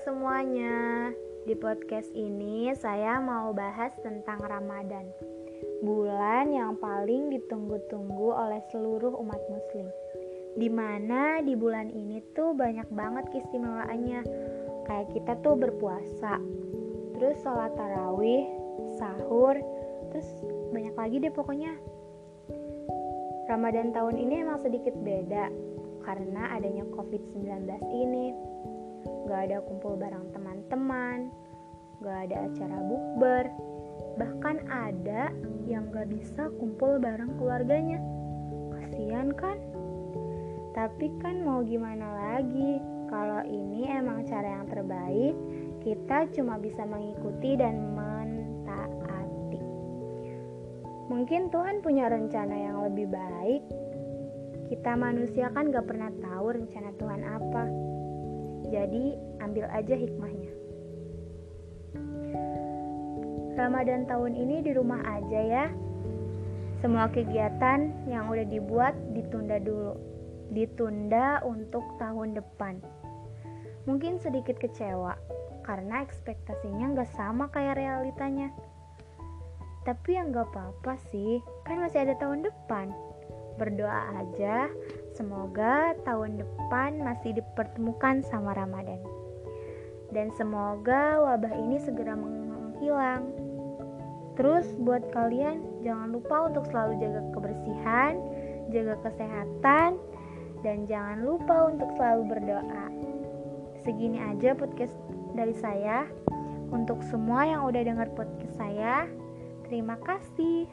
semuanya. Di podcast ini saya mau bahas tentang Ramadan. Bulan yang paling ditunggu-tunggu oleh seluruh umat muslim. Di mana di bulan ini tuh banyak banget keistimewaannya. Kayak kita tuh berpuasa, terus sholat tarawih, sahur, terus banyak lagi deh pokoknya. Ramadan tahun ini emang sedikit beda karena adanya COVID-19 ini gak ada kumpul bareng teman-teman, gak ada acara bukber, bahkan ada yang gak bisa kumpul bareng keluarganya. Kasian kan? Tapi kan mau gimana lagi? Kalau ini emang cara yang terbaik, kita cuma bisa mengikuti dan mentaati. Mungkin Tuhan punya rencana yang lebih baik. Kita manusia kan gak pernah tahu rencana Tuhan apa. Jadi ambil aja hikmahnya. Ramadan tahun ini di rumah aja ya. Semua kegiatan yang udah dibuat ditunda dulu. Ditunda untuk tahun depan. Mungkin sedikit kecewa karena ekspektasinya nggak sama kayak realitanya. Tapi yang nggak apa-apa sih, kan masih ada tahun depan. Berdoa aja Semoga tahun depan masih dipertemukan sama Ramadan. Dan semoga wabah ini segera menghilang. Terus buat kalian jangan lupa untuk selalu jaga kebersihan, jaga kesehatan, dan jangan lupa untuk selalu berdoa. Segini aja podcast dari saya. Untuk semua yang udah dengar podcast saya, terima kasih.